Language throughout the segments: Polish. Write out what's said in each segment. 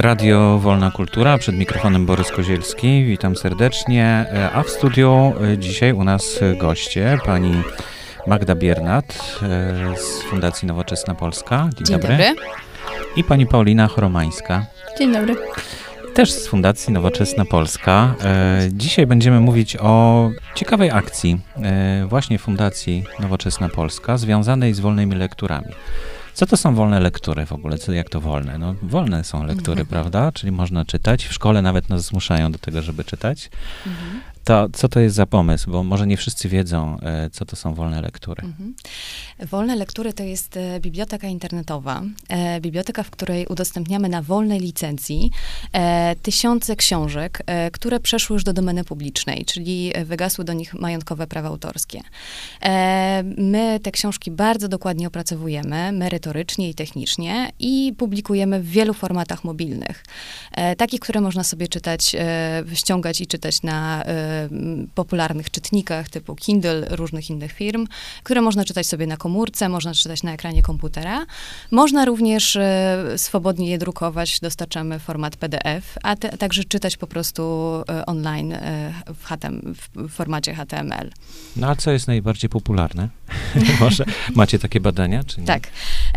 Radio Wolna Kultura, przed mikrofonem Borys Kozielski, witam serdecznie. E, a w studiu e, dzisiaj u nas goście, pani Magda Biernat e, z Fundacji Nowoczesna Polska. Dzień, Dzień dobry. dobry. I pani Paulina Choromańska. Dzień dobry. Też z Fundacji Nowoczesna Polska. Dzisiaj będziemy mówić o ciekawej akcji właśnie Fundacji Nowoczesna Polska związanej z wolnymi lekturami. Co to są wolne lektury w ogóle? Co, jak to wolne? No, wolne są lektury, mhm. prawda? Czyli można czytać. W szkole nawet nas zmuszają do tego, żeby czytać. Mhm to co to jest za pomysł? Bo może nie wszyscy wiedzą, e, co to są wolne lektury. Mhm. Wolne lektury to jest e, biblioteka internetowa, e, biblioteka, w której udostępniamy na wolnej licencji tysiące książek, które przeszły już do domeny publicznej, czyli wygasły do nich majątkowe prawa autorskie. my te książki bardzo dokładnie opracowujemy, merytorycznie i technicznie i publikujemy w wielu formatach mobilnych. takich, które można sobie czytać, ściągać i czytać na popularnych czytnikach typu Kindle, różnych innych firm, które można czytać sobie na komórce, można czytać na ekranie komputera. Można również e, swobodnie je drukować, dostarczamy format PDF, a te, także czytać po prostu e, online e, w, HTML, w formacie HTML. No a co jest najbardziej popularne? Może macie takie badania, czy nie? Tak.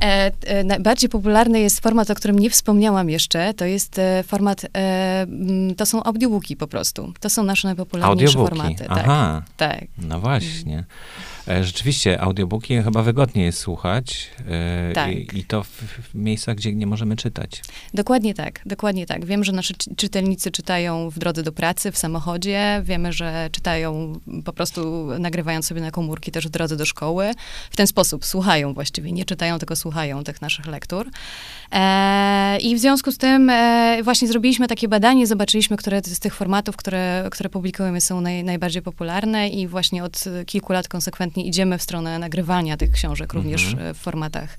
E, e, najbardziej popularny jest format, o którym nie wspomniałam jeszcze. To jest e, format, to są audiobooki po prostu. To są nasze najpopularniejsze Audiobooki. formaty. Tak. Aha. Tak. No właśnie. E, rzeczywiście, audiobooki chyba wygodniej jest słuchać e, tak. i, i, to w, w, miejscach, gdzie nie możemy czytać. Dokładnie tak, dokładnie tak. Wiem, że nasi czytelnicy czytają w drodze do pracy, w samochodzie. Wiemy, że czytają po prostu nagrywając sobie na komórki też w drodze do szkoły. W ten sposób słuchają właściwie, nie czytają, tylko słuchają tych naszych lektur. E, I w związku z tym e, właśnie zrobiliśmy takie badanie, zobaczyliśmy, które z tych formatów, które, które publikujemy są naj, najbardziej popularne i właśnie od kilku lat konsekwentnie idziemy w stronę nagrywania tych książek, również mhm. E, w formatach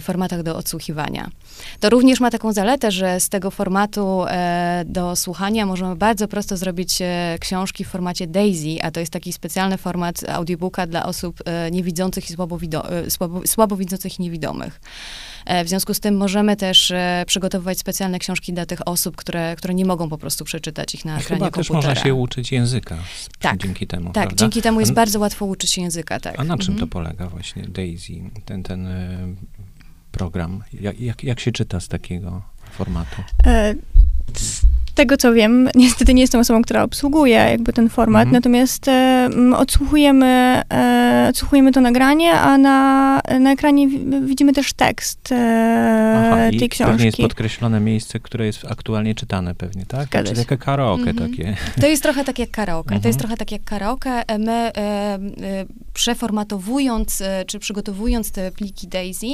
formatach do odsłuchiwania. To również ma taką zaletę, że z tego formatu e, do słuchania możemy bardzo prosto zrobić e, książki w formacie DAISY, a to jest taki specjalny format audiobooka dla osób e, niewidzących i słabo, słabowidzących i niewidomych. W związku z tym możemy też przygotowywać specjalne książki dla tych osób, które, które nie mogą po prostu przeczytać ich na ekranie Chyba komputera. też można się uczyć języka tak, dzięki temu, Tak, prawda? dzięki temu jest a, bardzo łatwo uczyć się języka, tak. A na czym mhm. to polega właśnie Daisy, ten, ten program? Jak, jak, jak się czyta z takiego formatu? E, tego co wiem, niestety nie jestem osobą, która obsługuje jakby ten format, mhm. natomiast e, odsłuchujemy, e, odsłuchujemy to nagranie, a na, na ekranie widzimy też tekst e, Aha, tej książki. pewnie jest podkreślone miejsce, które jest aktualnie czytane pewnie, tak? Zgadza Czyli takie karaoke mhm. takie. To jest trochę tak jak karaoke. Mhm. To jest mhm. trochę tak jak karaoke. E, my e, e, przeformatowując, czy przygotowując te pliki Daisy,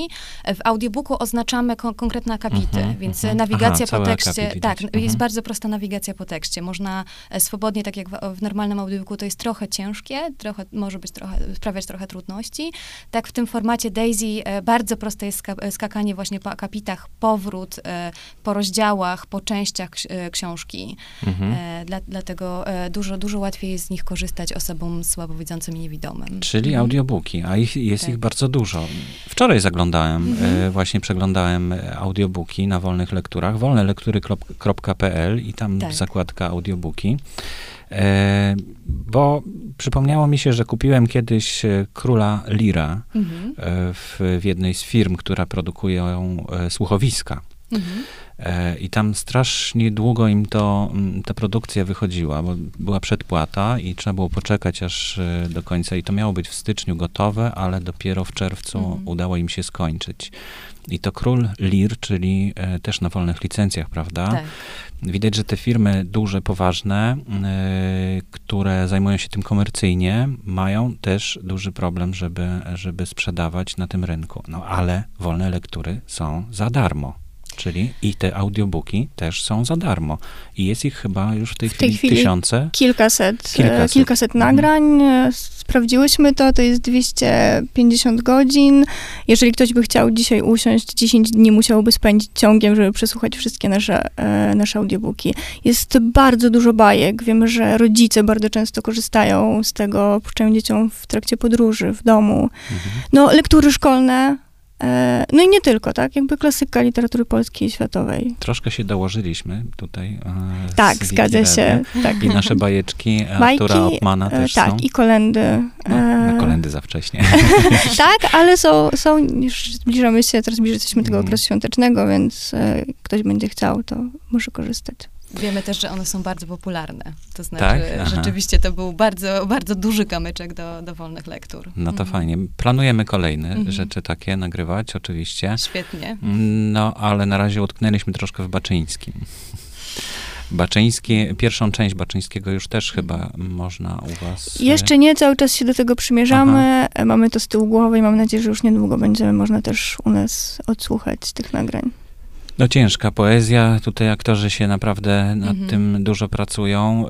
w audiobooku oznaczamy kon konkretne akapity, mhm, więc mhm. nawigacja Aha, po tekście, tak, jest mhm. bardzo prosta nawigacja po tekście. Można e, swobodnie, tak jak w, w normalnym audiobooku, to jest trochę ciężkie, trochę, może być trochę, sprawiać trochę trudności. Tak w tym formacie Daisy e, bardzo proste jest ska skakanie właśnie po akapitach, powrót e, po rozdziałach, po częściach książki. Mhm. Dla, dlatego dużo, dużo łatwiej jest z nich korzystać osobom słabowidzącym i niewidomym. Czyli mhm. audiobooki, a ich, jest tak. ich bardzo dużo. Wczoraj zaglądałem, mhm. właśnie przeglądałem audiobooki na wolnych lekturach, wolnelektury.pl i tam tak. zakładka audiobooki. E, bo przypomniało mi się, że kupiłem kiedyś e, Króla Lira mhm. e, w, w, jednej z firm, która produkuje e, słuchowiska. Mhm. I tam strasznie długo im to, ta produkcja wychodziła, bo była przedpłata i trzeba było poczekać aż do końca. I to miało być w styczniu gotowe, ale dopiero w czerwcu mhm. udało im się skończyć. I to Król Lir, czyli e, też na wolnych licencjach, prawda? Tak. Widać, że te firmy duże, poważne, e, które zajmują się tym komercyjnie, mają też duży problem, żeby, żeby sprzedawać na tym rynku. No ale wolne lektury są za darmo. Czyli i te audiobooki też są za darmo. I jest ich chyba już w tej, w tej chwili, chwili tysiące. Kilkaset, kilkaset. kilkaset mhm. nagrań. Sprawdziłyśmy to, to jest 250 godzin. Jeżeli ktoś by chciał dzisiaj usiąść, 10 dni musiałby spędzić ciągiem, żeby przesłuchać wszystkie nasze, e, nasze audiobooki. Jest bardzo dużo bajek. Wiemy, że rodzice bardzo często korzystają z tego, puszczają dzieciom w trakcie podróży, w domu. Mhm. No, lektury szkolne, E, no i nie tylko, tak? Jakby klasyka literatury polskiej i światowej. Troszkę się dołożyliśmy tutaj. E, tak, zgadza się. Tak. I nasze bajeczki Bajki, Artura Opmana e, też tak, są. i kolendy. No, na kolendy za wcześnie. tak, ale są, są, już zbliżamy się, teraz jesteśmy tego mm. okresu świątecznego, więc ktoś będzie chciał, to może korzystać. Wiemy też, że one są bardzo popularne. To znaczy, tak? rzeczywiście to był bardzo, bardzo duży kamyczek do, do wolnych lektur. No to mhm. fajnie. Planujemy kolejne mhm. rzeczy takie nagrywać, oczywiście. Świetnie. No, ale na razie utknęliśmy troszkę w Baczyńskim. Baczyński, pierwszą część Baczyńskiego już też chyba można u was... E, Jeszcze nie, cały czas się do tego przymierzamy. Aha. Mamy to z tyłu głowy i mam nadzieję, że już niedługo będziemy można też u nas odsłuchać tych nagrań. No ciężka poezja, tutaj aktorzy się naprawdę nad mhm. tym dużo pracują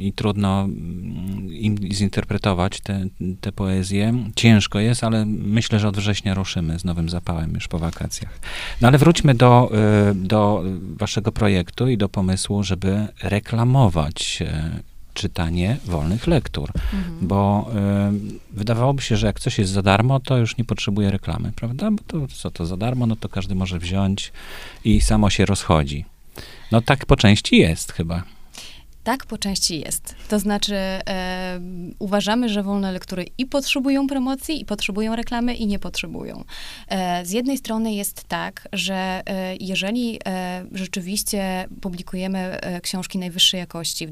yy, i trudno mm, im zinterpretować te, te poezje. Ciężko jest, ale myślę, że od września ruszymy z nowym zapałem już po wakacjach. No ale wróćmy do, yy, do waszego projektu i do pomysłu, żeby reklamować yy, czytanie wolnych lektur, mhm. bo y, wydawałoby się, że jak coś jest za darmo, to już nie potrzebuje reklamy, prawda? Bo to co to za darmo, no to każdy może wziąć i samo się rozchodzi. No tak po części jest chyba. Tak, po części jest. To znaczy, e, uważamy, że wolne lektury i potrzebują promocji, i potrzebują reklamy, i nie potrzebują. E, z jednej strony jest tak, że e, jeżeli e, rzeczywiście publikujemy e, książki najwyższej jakości, w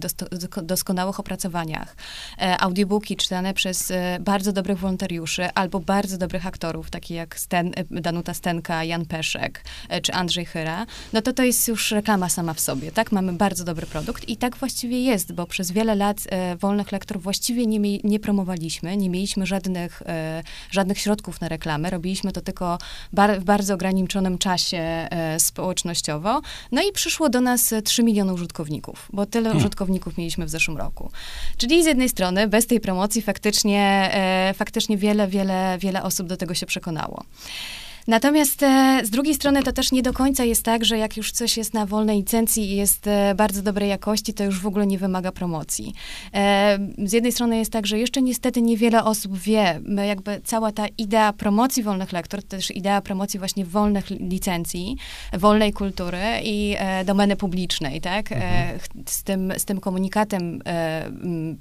doskonałych opracowaniach, e, audiobooki czytane przez bardzo dobrych wolontariuszy albo bardzo dobrych aktorów, takich jak Sten, Danuta Stenka, Jan Peszek czy Andrzej Chyra, no to to jest już reklama sama w sobie, tak? Mamy bardzo dobry produkt i tak właściwie właściwie jest, bo przez wiele lat e, wolnych lektur właściwie nie, nie promowaliśmy, nie mieliśmy żadnych, e, żadnych środków na reklamę, robiliśmy to tylko bar, w bardzo ograniczonym czasie e, społecznościowo. No i przyszło do nas 3 miliony użytkowników, bo tyle hmm. użytkowników mieliśmy w zeszłym roku. Czyli z jednej strony bez tej promocji faktycznie, e, faktycznie wiele, wiele, wiele osób do tego się przekonało. Natomiast e, z drugiej strony to też nie do końca jest tak, że jak już coś jest na wolnej licencji i jest e, bardzo dobrej jakości, to już w ogóle nie wymaga promocji. E, z jednej strony jest tak, że jeszcze niestety niewiele osób wie, jakby cała ta idea promocji wolnych lektur, to też idea promocji właśnie wolnych licencji, wolnej kultury i domeny publicznej, tak? Mhm. Z, tym, z tym komunikatem,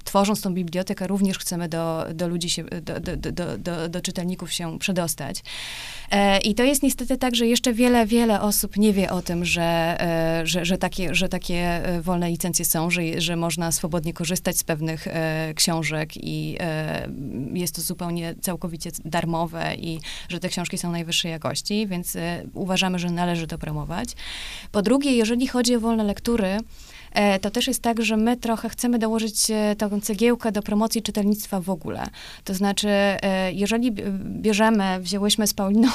tworząc tą bibliotekę, również chcemy do, do ludzi się, do, do, do, do, do czytelników się przedostać. I to jest niestety tak, że jeszcze wiele, wiele osób nie wie o tym, że, e, że, że, takie, że takie e, wolne licencje są, że, że można swobodnie korzystać z pewnych e, książek i jest to zupełnie całkowicie darmowe i że te książki są najwyższej jakości, więc uważamy, że należy to promować. Po drugie, jeżeli chodzi o wolne lektury, to też jest tak, że my trochę chcemy dołożyć e, tą cegiełkę do promocji czytelnictwa w ogóle. To znaczy, e, jeżeli bierzemy, wzięłyśmy z Pauliną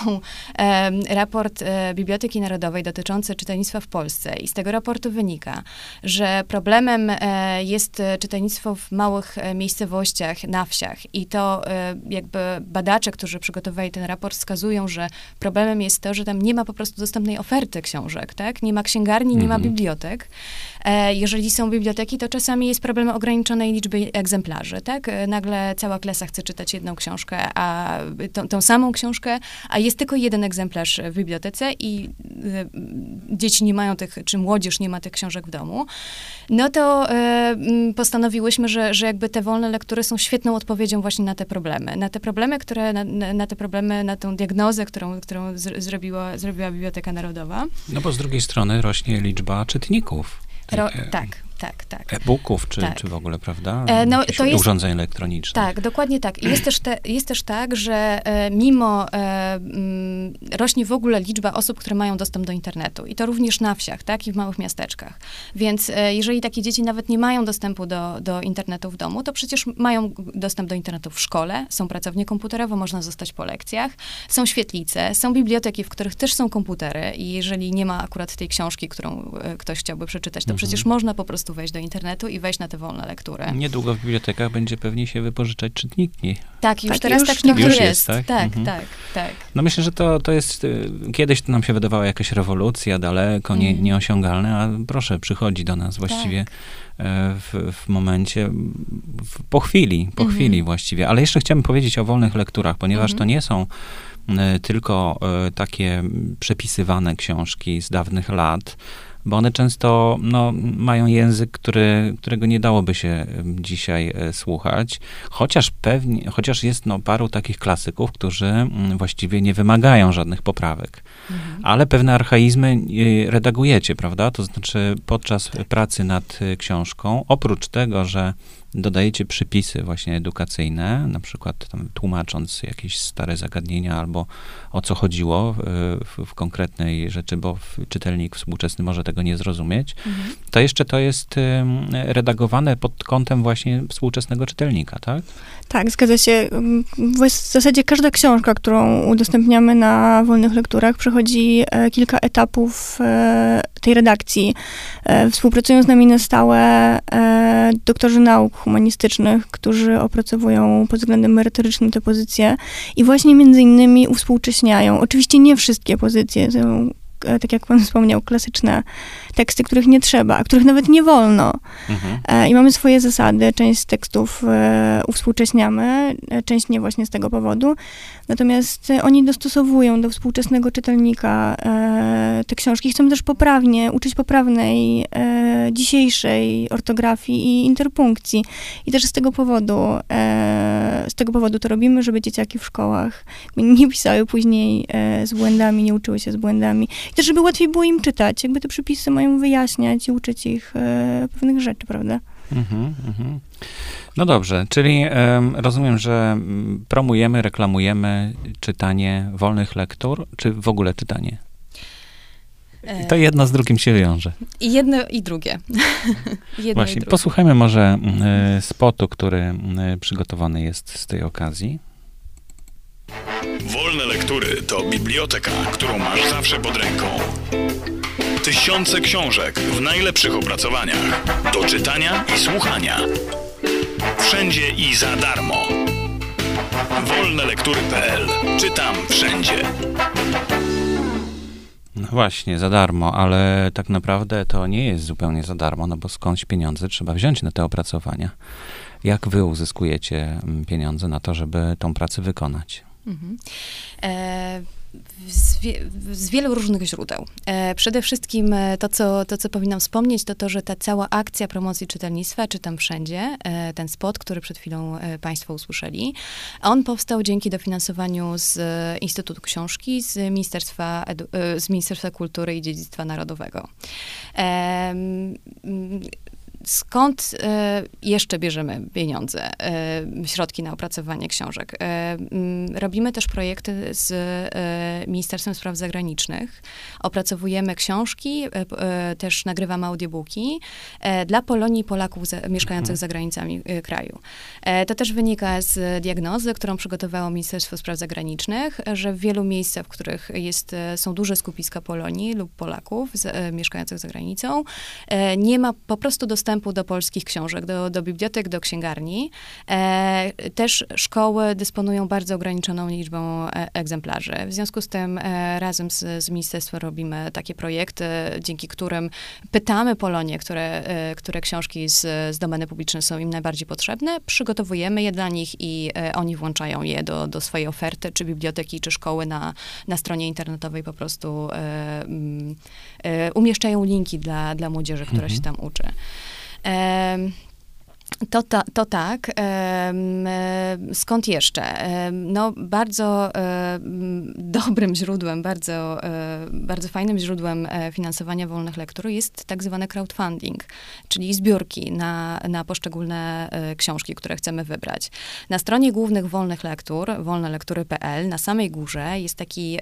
raport Biblioteki Narodowej dotyczący czytelnictwa w Polsce i z tego raportu wynika, że problemem jest czytelnictwo w małych miejscowościach, na wsiach i to jakby badacze, którzy przygotowali ten raport wskazują, że problemem jest to, że tam nie ma po prostu dostępnej oferty książek, tak? Nie ma księgarni, nie ma mhm. bibliotek. Jeżeli są biblioteki, to czasami jest problem ograniczonej liczby egzemplarzy, tak? Nagle cała klasa chce czytać jedną książkę, a tą, tą samą książkę, a jest tylko jeden egzemplarz w bibliotece i y, dzieci nie mają tych, czy młodzież nie ma tych książek w domu, no to postanowiłyśmy, że, że jakby te wolne lektury są świetną odpowiedzią właśnie na te problemy. Na te problemy, które, na, na te problemy, na tą diagnozę, którą, którą zrobiła, zrobiła Biblioteka Narodowa. No bo z drugiej strony rośnie liczba czytników. Ro, tak, tak, tak. E-booków, czy, tak. czy w ogóle, prawda? E, no, to jest, urządzeń elektronicznych. Tak, dokładnie tak. Jest też, te, jest też tak, że e, mimo e, m, mm, rośnie w ogóle liczba osób, które mają dostęp do internetu i to również na wsiach, tak, i w małych miasteczkach. Więc e, jeżeli takie dzieci nawet nie mają dostępu do, do internetu w domu, to przecież mają dostęp do internetu w szkole, są pracownie komputerowe, można zostać po lekcjach, są świetlice, są biblioteki, w których też są komputery i jeżeli nie ma akurat tej książki, którą ktoś chciałby przeczytać, to mhm. przecież można po prostu wejść do internetu i wejść na te wolne lektury. Niedługo w bibliotekach będzie pewnie się wypożyczać czytniki. Tak, już tak, teraz już, tak trochę jest. jest. tak, tak, mhm. tak, tak, No myślę, że to, to jest, y, kiedyś to nam się wydawała jakaś rewolucja, daleko, nie, mhm. nieosiągalne, a proszę, przychodzi do nas właściwie tak. E, w, w momencie, w, po chwili, po mhm. chwili właściwie. Ale jeszcze chciałbym powiedzieć o wolnych lekturach, ponieważ to nie są tylko takie przepisywane książki z dawnych lat, bo one często no, mają język, który, którego nie dałoby się dzisiaj e, słuchać, chociaż pewnie, chociaż jest no, paru takich klasyków, którzy właściwie nie wymagają żadnych poprawek. Mhm. Ale pewne archaizmy e, redagujecie, prawda? To znaczy podczas pracy nad e, książką, oprócz tego, że dodajecie przypisy właśnie edukacyjne, na przykład tłumacząc jakieś stare zagadnienia albo o co chodziło w, w konkretnej rzeczy, bo czytelnik współczesny może tego nie zrozumieć, mhm. to jeszcze to jest redagowane pod kątem właśnie współczesnego czytelnika, tak? Tak, zgadza się. W zasadzie każda książka, którą udostępniamy na wolnych lekturach, przechodzi e, kilka etapów e, tej redakcji. E, współpracują z nami na stałe doktorzy nauk humanistycznych, którzy opracowują pod względem merytorycznym te pozycje i właśnie między innymi uwspółcześniają. Oczywiście nie wszystkie pozycje, tak jak pan wspomniał, klasyczne teksty, których nie trzeba, a których nawet nie wolno. Mhm. E, I mamy swoje zasady. Część z tekstów e, uwspółcześniamy, część nie właśnie z tego powodu. Natomiast oni dostosowują do współczesnego czytelnika te książki. Chcą też poprawnie, uczyć poprawnej dzisiejszej ortografii i interpunkcji. I też z tego powodu, z tego powodu to robimy, żeby dzieciaki w szkołach nie pisały później z błędami, nie uczyły się z błędami. I też, żeby łatwiej było im czytać. Jakby te przepisy mają wyjaśniać i uczyć ich e, pewnych rzeczy, prawda? Mhm, mhm. No dobrze, czyli rozumiem, że promujemy, reklamujemy czytanie wolnych lektur, czy w ogóle czytanie? I to jedno z drugim się wiąże. I jedno i drugie. jedno Właśnie, i drugie. posłuchajmy może y, spotu, który y, przygotowany jest z tej okazji. Wolne lektury to biblioteka, którą masz zawsze pod ręką. Tysiące książek w najlepszych opracowaniach. Do czytania i słuchania. Wszędzie i za darmo. Wolnelektury.pl. Czytam wszędzie. Właśnie, za darmo, ale tak naprawdę to nie jest zupełnie za darmo, no bo skądś pieniądze trzeba wziąć na te opracowania. Jak wy uzyskujecie mm, pieniądze na to, żeby tą pracę wykonać? Mhm. E, z, wie, z, wielu różnych źródeł. E, przede wszystkim e, to co, to, co powinnam wspomnieć, to to, że ta cała akcja promocji czytelnictwa, czytam wszędzie, e, ten spot, który przed chwilą e, Państwo usłyszeli, on powstał dzięki dofinansowaniu z Instytutu Książki, z Ministerstwa, Edu, e, z Ministerstwa Kultury i Dziedzictwa Narodowego skąd e, jeszcze bierzemy pieniądze, e, środki na opracowanie książek? E, mm, robimy też projekty z Ministerstwem Spraw Zagranicznych. Opracowujemy książki, też nagrywamy audiobooki dla Polonii i Polaków mieszkających mhm. za granicami kraju. To też wynika z diagnozy, którą przygotowało Ministerstwo Spraw Zagranicznych, że w wielu miejscach, w których jest, są duże skupiska Polonii lub Polaków z, mieszkających za granicą, nie ma po prostu dostępu dostępu do polskich książek, do, do bibliotek, do księgarni. E, też szkoły dysponują bardzo ograniczoną liczbą e, egzemplarzy. W związku z tym e, razem z, z ministerstwem robimy takie projekty, dzięki którym pytamy Polonie, które, e, które książki z, z domeny publicznej są im najbardziej potrzebne, przygotowujemy je dla nich i e, oni włączają je do, do swojej oferty, czy biblioteki, czy szkoły na, na stronie internetowej po prostu e, umieszczają linki dla, dla młodzieży, która mhm. się tam uczy. Um, To, to, to tak. Skąd jeszcze? No, bardzo dobrym źródłem, bardzo, e, bardzo fajnym źródłem e, finansowania wolnych lektur jest tak zwany crowdfunding, czyli zbiórki na, na poszczególne e, książki, które chcemy wybrać. Na stronie głównych wolnych lektur, wolnelektury.pl, na samej górze jest taki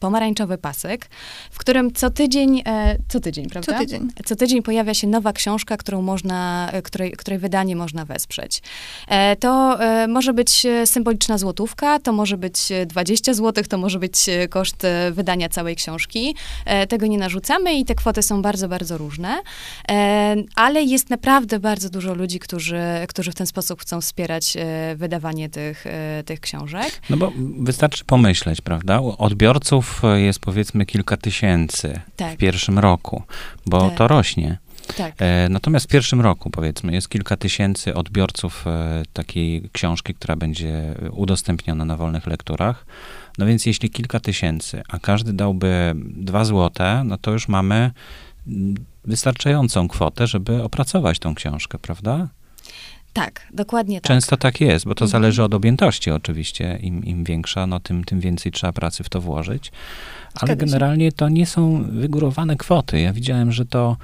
pomarańczowy pasek, w którym co tydzień, co tydzień, prawda? Co tydzień. Co tydzień pojawia się nowa książka, którą można, której, której wydanie można wesprzeć. E, to e, może być e, symboliczna złotówka, to może być 20 zł, to może być koszt wydania całej książki. Tego nie narzucamy i te kwoty są bardzo, bardzo różne, ale jest naprawdę bardzo dużo ludzi, którzy, którzy w ten sposób chcą wspierać wydawanie tych, tych książek. No bo wystarczy pomyśleć, prawda? Odbiorców jest powiedzmy kilka tysięcy tak. w pierwszym roku, bo tak. to rośnie. Tak. E, natomiast w pierwszym roku, powiedzmy, jest kilka tysięcy odbiorców e, takiej książki, która będzie udostępniona na wolnych lekturach. No więc jeśli kilka tysięcy, a każdy dałby dwa złote, no to już mamy wystarczającą kwotę, żeby opracować tą książkę, prawda? Tak, dokładnie tak. Często tak jest, bo to mhm. zależy od objętości oczywiście. Im, im większa, no tym, tym więcej trzeba pracy w to włożyć. Ale generalnie to nie są wygórowane kwoty. Ja widziałem, że to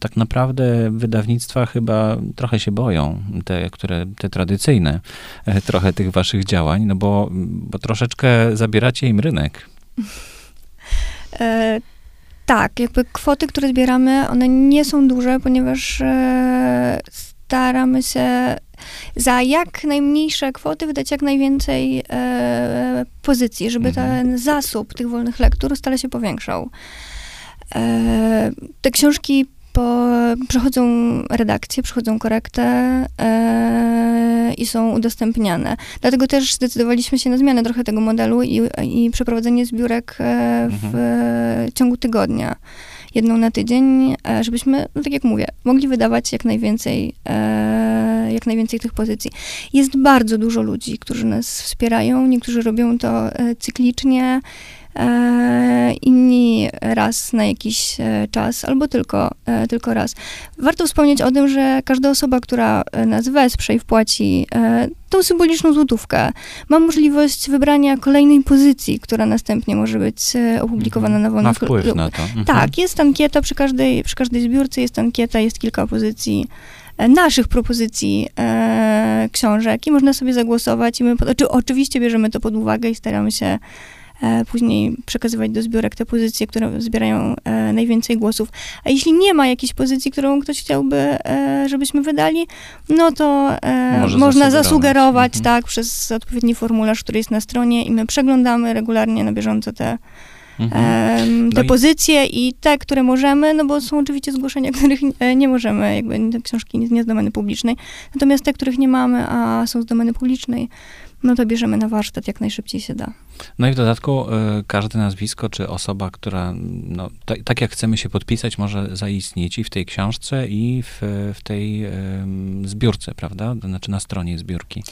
tak naprawdę wydawnictwa chyba trochę się boją, te, które, te tradycyjne, e, trochę tych waszych działań, no bo, bo troszeczkę zabieracie im rynek. E, tak, jakby kwoty, które zbieramy, one nie są duże, ponieważ e, staramy się za jak najmniejsze kwoty wydać jak najwięcej e, pozycji, żeby mhm. ten zasób tych wolnych lektur stale się powiększał. E, te książki po, przechodzą redakcję, przechodzą korektę e, i są udostępniane. Dlatego też zdecydowaliśmy się na zmianę trochę tego modelu i, i przeprowadzenie zbiórek e, w mhm. ciągu tygodnia jedną na tydzień, żebyśmy, no tak jak mówię, mogli wydawać jak najwięcej, jak najwięcej tych pozycji. Jest bardzo dużo ludzi, którzy nas wspierają, niektórzy robią to cyklicznie, inni raz na jakiś e, czas, albo tylko, e, tylko raz. Warto wspomnieć o tym, że każda osoba, która e, nas wesprze i wpłaci e, tą symboliczną złotówkę, ma możliwość wybrania kolejnej pozycji, która następnie może być e, opublikowana mhm. na wolnym Ma wpływ na to. Mhm. Tak, jest ankieta przy każdej, przy każdej zbiórce, jest ankieta, jest kilka pozycji naszych propozycji e, książek i można sobie zagłosować. I my, oczywiście bierzemy to pod uwagę i staramy się E, później przekazywać do zbiorek te pozycje, które zbierają e, najwięcej głosów. A jeśli nie ma jakiejś pozycji, którą ktoś chciałby, e, żebyśmy wydali, no to Może można zasugerować, mhm. tak, przez odpowiedni formularz, który jest na stronie i my przeglądamy regularnie na bieżąco te Mhm. te no pozycje i te, które możemy, no bo są oczywiście zgłoszenia, których nie możemy, jakby te książki nie z domeny publicznej. Natomiast te, których nie mamy, a są z domeny publicznej, no to bierzemy na warsztat jak najszybciej się da. No i w dodatku y, każde nazwisko, czy osoba, która, no, tak jak chcemy się podpisać, może zaistnieć i w tej książce, i w, w tej y, zbiórce, prawda? Znaczy na stronie zbiórki.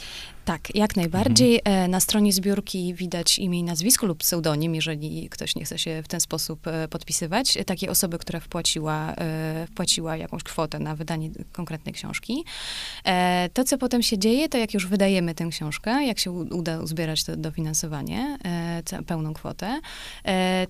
Tak, jak najbardziej. Mhm. E, na stronie zbiórki widać imię i nazwisko lub pseudonim, jeżeli ktoś nie chce się w ten sposób e, podpisywać. Takiej osoby, która wpłaciła, e, wpłaciła jakąś kwotę na wydanie konkretnej książki. To, co potem się dzieje, to jak już wydajemy tę książkę, jak się uda uzbierać to dofinansowanie, pełną kwotę,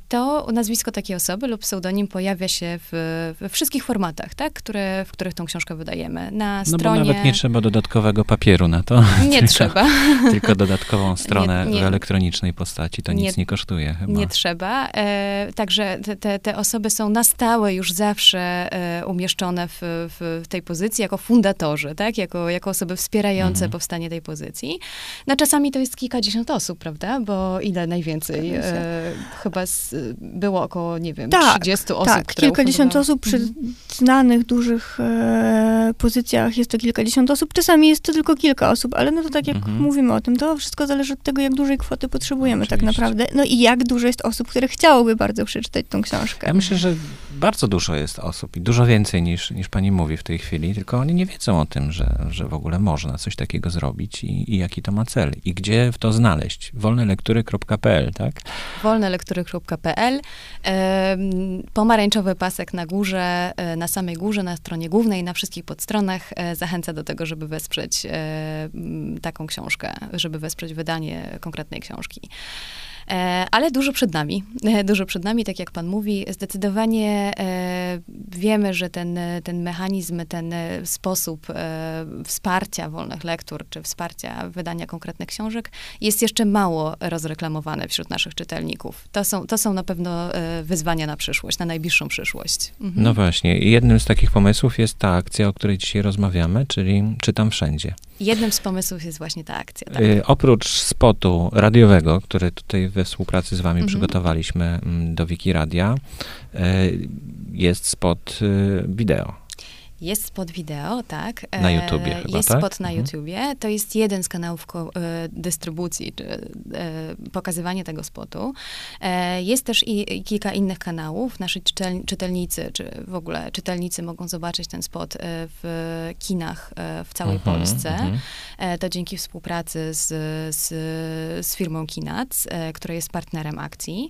to nazwisko takiej osoby lub pseudonim pojawia się w, we wszystkich formatach, tak, które, w których tą książkę wydajemy. Na stronie... No bo nawet nie trzeba dodatkowego papieru na to. Nie trzeba trzeba. Tylko dodatkową stronę nie, nie, w elektronicznej postaci, to nic nie, nie kosztuje chyba. Nie trzeba. E, także te, te osoby są na stałe już zawsze e, umieszczone w, w, tej pozycji jako fundatorzy, tak? Jako, jako osoby wspierające mhm. powstanie tej pozycji. No czasami to jest kilkadziesiąt osób, prawda? Bo ile najwięcej? E, chyba z, było około, nie wiem, tak, 30 osób, Tak, kilkadziesiąt osób przy mhm. znanych, dużych e, pozycjach jest to kilkadziesiąt osób. Czasami jest to tylko kilka osób, ale no to tak jak mhm. mówimy o tym, to wszystko zależy od tego, jak dużej kwoty potrzebujemy tak Oczywiście. tak naprawdę. No i jak dużo jest osób, które chciałyby bardzo przeczytać tą książkę. Ja myślę, że bardzo dużo jest osób i dużo więcej niż, niż pani mówi w tej chwili, tylko oni nie wiedzą o tym, że, że w ogóle można coś takiego zrobić i, i jaki to ma cel i gdzie w to znaleźć. wolnelektury.pl, tak? wolnelektury.pl pomarańczowy pasek na górze, e, na samej górze, na stronie głównej, na wszystkich podstronach e, zachęca do tego, żeby wesprzeć e, książkę, żeby wesprzeć wydanie konkretnej książki. E, ale dużo przed nami. E, dużo przed nami, tak jak pan mówi. Zdecydowanie e, wiemy, że ten, ten mechanizm, ten sposób wsparcia wolnych lektur, czy wsparcia wydania konkretnych książek jest jeszcze mało rozreklamowany wśród naszych czytelników. To są, to są na pewno wyzwania na przyszłość, na najbliższą przyszłość. Mhm. No właśnie. Jednym z takich pomysłów jest ta akcja, o której dzisiaj rozmawiamy, czyli Czytam Wszędzie. Jednym z pomysłów jest właśnie ta akcja. Tak? Y, oprócz spotu radiowego, który tutaj we współpracy z wami mhm. przygotowaliśmy mm, do Wiki Radia, y, jest spot y, wideo. Jest spot wideo, tak. Na YouTubie chyba, Jest tak? spot na mhm. YouTubie. To jest jeden z kanałów dystrybucji, czy pokazywanie tego spotu. Jest też i kilka innych kanałów. Nasi czytelnicy, czy w ogóle czytelnicy mogą zobaczyć ten spot w kinach w całej mhm, Polsce. Mhm. To dzięki współpracy z, z, z firmą Kinac, która jest partnerem akcji.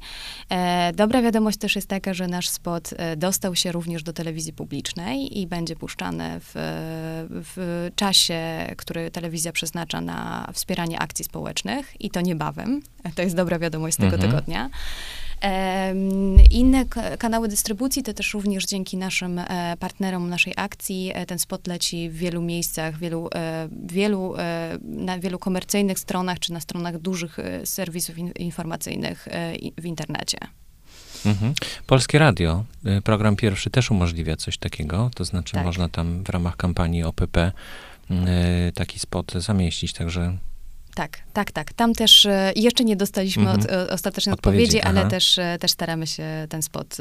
Dobra wiadomość też jest taka, że nasz spot dostał się również do telewizji publicznej i będzie puszczane w, w czasie, który telewizja przeznacza na wspieranie akcji społecznych i to niebawem. To jest dobra wiadomość z tego mhm. tygodnia. Inne kanały dystrybucji to też również dzięki naszym e, partnerom naszej akcji e, ten spot leci w wielu miejscach, wielu, e, wielu, na wielu komercyjnych stronach czy na stronach dużych serwisów informacyjnych w internecie. Mhm. Polskie Radio, y, program pierwszy też umożliwia coś takiego, to znaczy tak. można tam w ramach kampanii OPP y, taki spot zamieścić, także tak, tak, tak. Tam też e, jeszcze nie dostaliśmy mhm. od, ostatecznej odpowiedzi, odpowiedzi ale też, też staramy się ten spot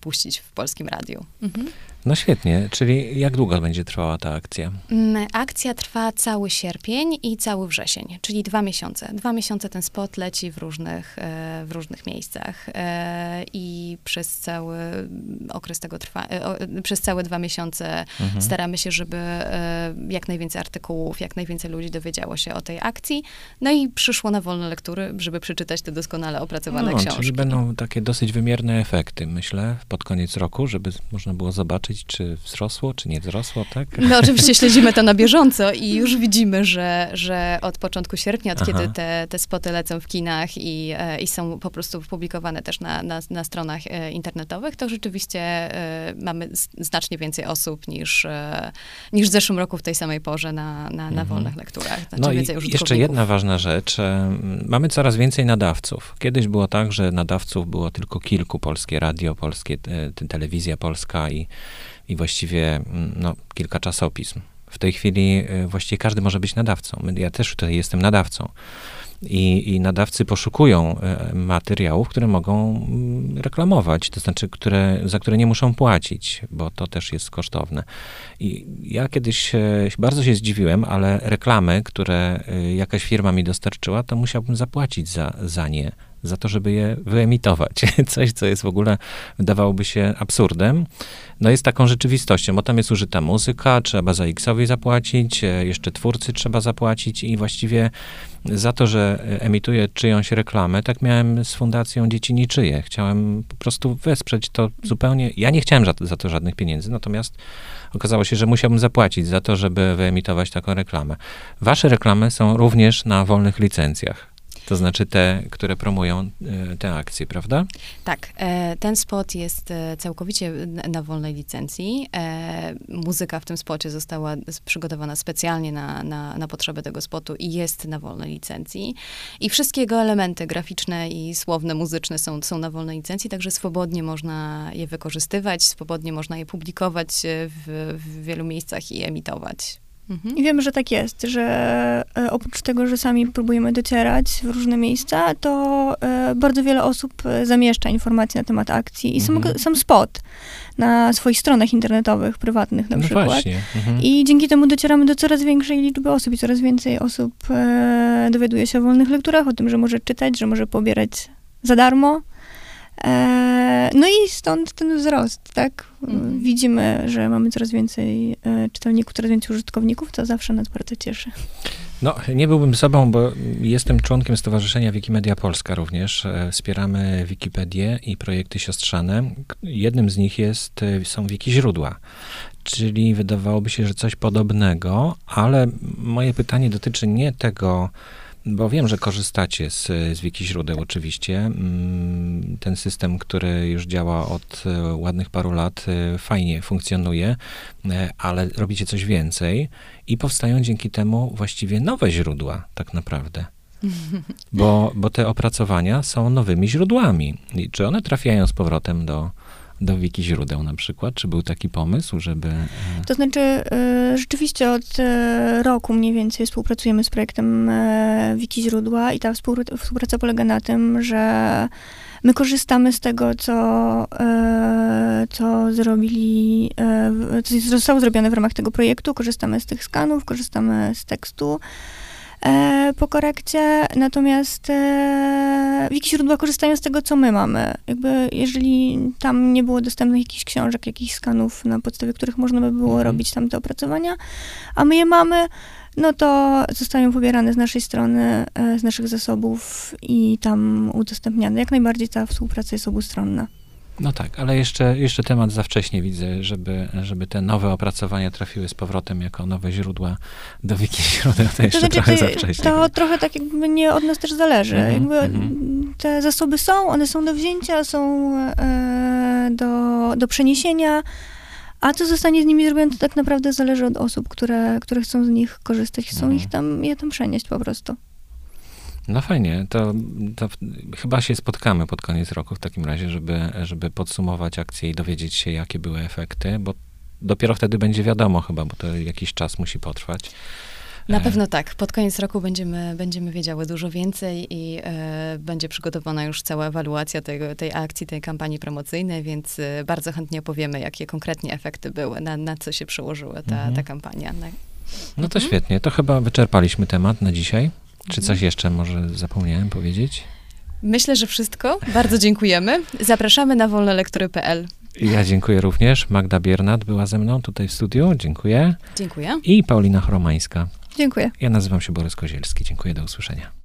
puścić w polskim radiu. Mhm. No świetnie, czyli jak długo będzie trwała ta akcja? Mm, akcja trwa cały sierpień i cały wrzesień, czyli dwa miesiące. Dwa miesiące ten spot leci w różnych, e, w różnych miejscach e, i przez cały okres tego trwa, e, przez całe dwa miesiące mhm. staramy się, żeby jak najwięcej artykułów, jak najwięcej ludzi dowiedziało się o tej akcji, no i przyszło na wolne lektury, żeby przeczytać te doskonale opracowane no, książki. Czyli będą takie dosyć wymierne efekty, myślę, pod koniec roku, żeby można było zobaczyć, czy wzrosło, czy nie wzrosło, tak? No oczywiście śledzimy to na bieżąco i już widzimy, że, że od początku sierpnia, od Aha. kiedy te, te spoty lecą w kinach i, e, i są po prostu publikowane też na, na, na stronach e, internetowych, to rzeczywiście e, mamy znacznie więcej osób niż, niż w zeszłym roku w tej samej porze na, na, na mhm. wolnych lekturach. Znaczy no i jeszcze jedna ważna rzecz. Mamy coraz więcej nadawców. Kiedyś było tak, że nadawców było tylko kilku. Polskie radio, polskie telewizja polska i i właściwie mm, no, kilka czasopism. W tej chwili y, właściwie każdy może być nadawcą. Ja też tutaj jestem nadawcą. I, I, nadawcy poszukują y, materiałów, które mogą mm, reklamować, to znaczy, które, za które nie muszą płacić, bo to też jest kosztowne. I ja kiedyś bardzo się zdziwiłem, ale reklamy, które y, jakaś firma mi dostarczyła, to musiałbym zapłacić za, za nie za to, żeby je wyemitować. Coś, co jest w ogóle, wydawałoby się absurdem, no jest taką rzeczywistością, bo tam jest użyta muzyka, trzeba za X-owi zapłacić, e, jeszcze twórcy trzeba zapłacić i właściwie za to, że emituję czyjąś reklamę, tak miałem z Fundacją Dzieci Niczyje. Chciałem po prostu wesprzeć to zupełnie, ja nie chciałem za to żadnych pieniędzy, natomiast okazało się, że musiałbym zapłacić za to, żeby wyemitować taką reklamę. Wasze reklamy są również na wolnych licencjach. To znaczy te, które promują e, te akcje, prawda? Tak. E, ten spot jest e, całkowicie na wolnej licencji. Muzyka w tym spocie została przygotowana specjalnie na, na, na potrzeby tego spotu i jest na wolnej licencji. I wszystkie jego elementy graficzne i słowne, muzyczne są, są na wolnej licencji, także swobodnie można je wykorzystywać, swobodnie można je publikować w, w wielu miejscach i emitować. Mhm. I wiemy, że tak jest, że e, oprócz tego, że sami próbujemy docierać w różne miejsca, to e, bardzo wiele osób e, zamieszcza informacje na temat akcji i mhm. sam, sam spot na swoich stronach internetowych, prywatnych na no przykład. Właśnie. Mhm. I dzięki temu docieramy do coraz większej liczby osób i coraz więcej osób dowiaduje się o wolnych lekturach, o tym, że może czytać, że może pobierać za darmo. E, no i stąd ten wzrost, tak? Mhm. Widzimy, że mamy coraz więcej e, czytelników, coraz więcej użytkowników, to zawsze nas bardzo cieszy. No, nie byłbym sobą, bo jestem członkiem Stowarzyszenia Wikimedia Polska również. E, wspieramy Wikipedię i projekty siostrzane. Jednym z nich jest, są wiki źródła. Czyli wydawałoby się, że coś podobnego, ale moje pytanie dotyczy nie tego, bo wiem, że korzystacie z, z Wiki źródeł oczywiście. Mm, ten system, który już działa od e, ładnych paru lat, e, fajnie funkcjonuje, e, ale robicie coś więcej i powstają dzięki temu właściwie nowe źródła, tak naprawdę. Bo, bo te opracowania są nowymi źródłami. I czy one trafiają z powrotem do, do wiki źródeł na przykład? Czy był taki pomysł, żeby... E, to znaczy, e, rzeczywiście od e, roku mniej więcej współpracujemy z projektem wiki źródła i ta współpraca polega na tym, że My korzystamy z tego, co, co zrobili, co zostało zrobione w ramach tego projektu. Korzystamy z tych skanów, korzystamy z tekstu po korekcie, natomiast e, wiki źródła korzystają z tego, co my mamy. Jakby, jeżeli tam nie było dostępnych jakichś książek, jakichś skanów, na podstawie których można by było mhm. robić tam te opracowania, a my je mamy, no to zostają pobierane z naszej strony, e, z naszych zasobów i tam udostępniane. Jak najbardziej ta współpraca jest obustronna. No tak, ale jeszcze, jeszcze temat za wcześnie widzę, żeby, żeby te nowe opracowania trafiły z powrotem jako nowe źródła do wiki źródeł, to jeszcze to znaczy, trochę za wcześnie. To trochę tak jakby nie od nas też zależy. Mm jakby mm -hmm. Te zasoby są, one są do wzięcia, są e, do, do przeniesienia, a co zostanie z nimi zrobione, to tak naprawdę zależy od osób, które, które chcą z nich korzystać, chcą mm ich tam, je tam przenieść po prostu. No fajnie, to, to, chyba się spotkamy pod koniec roku w takim razie, żeby, żeby podsumować akcję i dowiedzieć się, jakie były efekty, bo dopiero wtedy będzie wiadomo chyba, bo to jakiś czas musi potrwać. Na e. pewno tak. Pod koniec roku będziemy, będziemy wiedziały dużo więcej i e, będzie przygotowana już cała ewaluacja tego, tej akcji, tej kampanii promocyjnej, więc e, bardzo chętnie opowiemy, jakie konkretnie efekty były, na, na co się przełożyła ta, mhm. ta kampania. No to mhm. świetnie. To chyba wyczerpaliśmy temat na dzisiaj. Czy coś jeszcze może zapomniałem powiedzieć? Myślę, że wszystko. Bardzo dziękujemy. Zapraszamy na wolnolektury.pl. Ja dziękuję również. Magda Biernat była ze mną tutaj w studiu. Dziękuję. Dziękuję. I Paulina Chromańska. Dziękuję. Ja nazywam się Borys Kozielski. Dziękuję, do usłyszenia.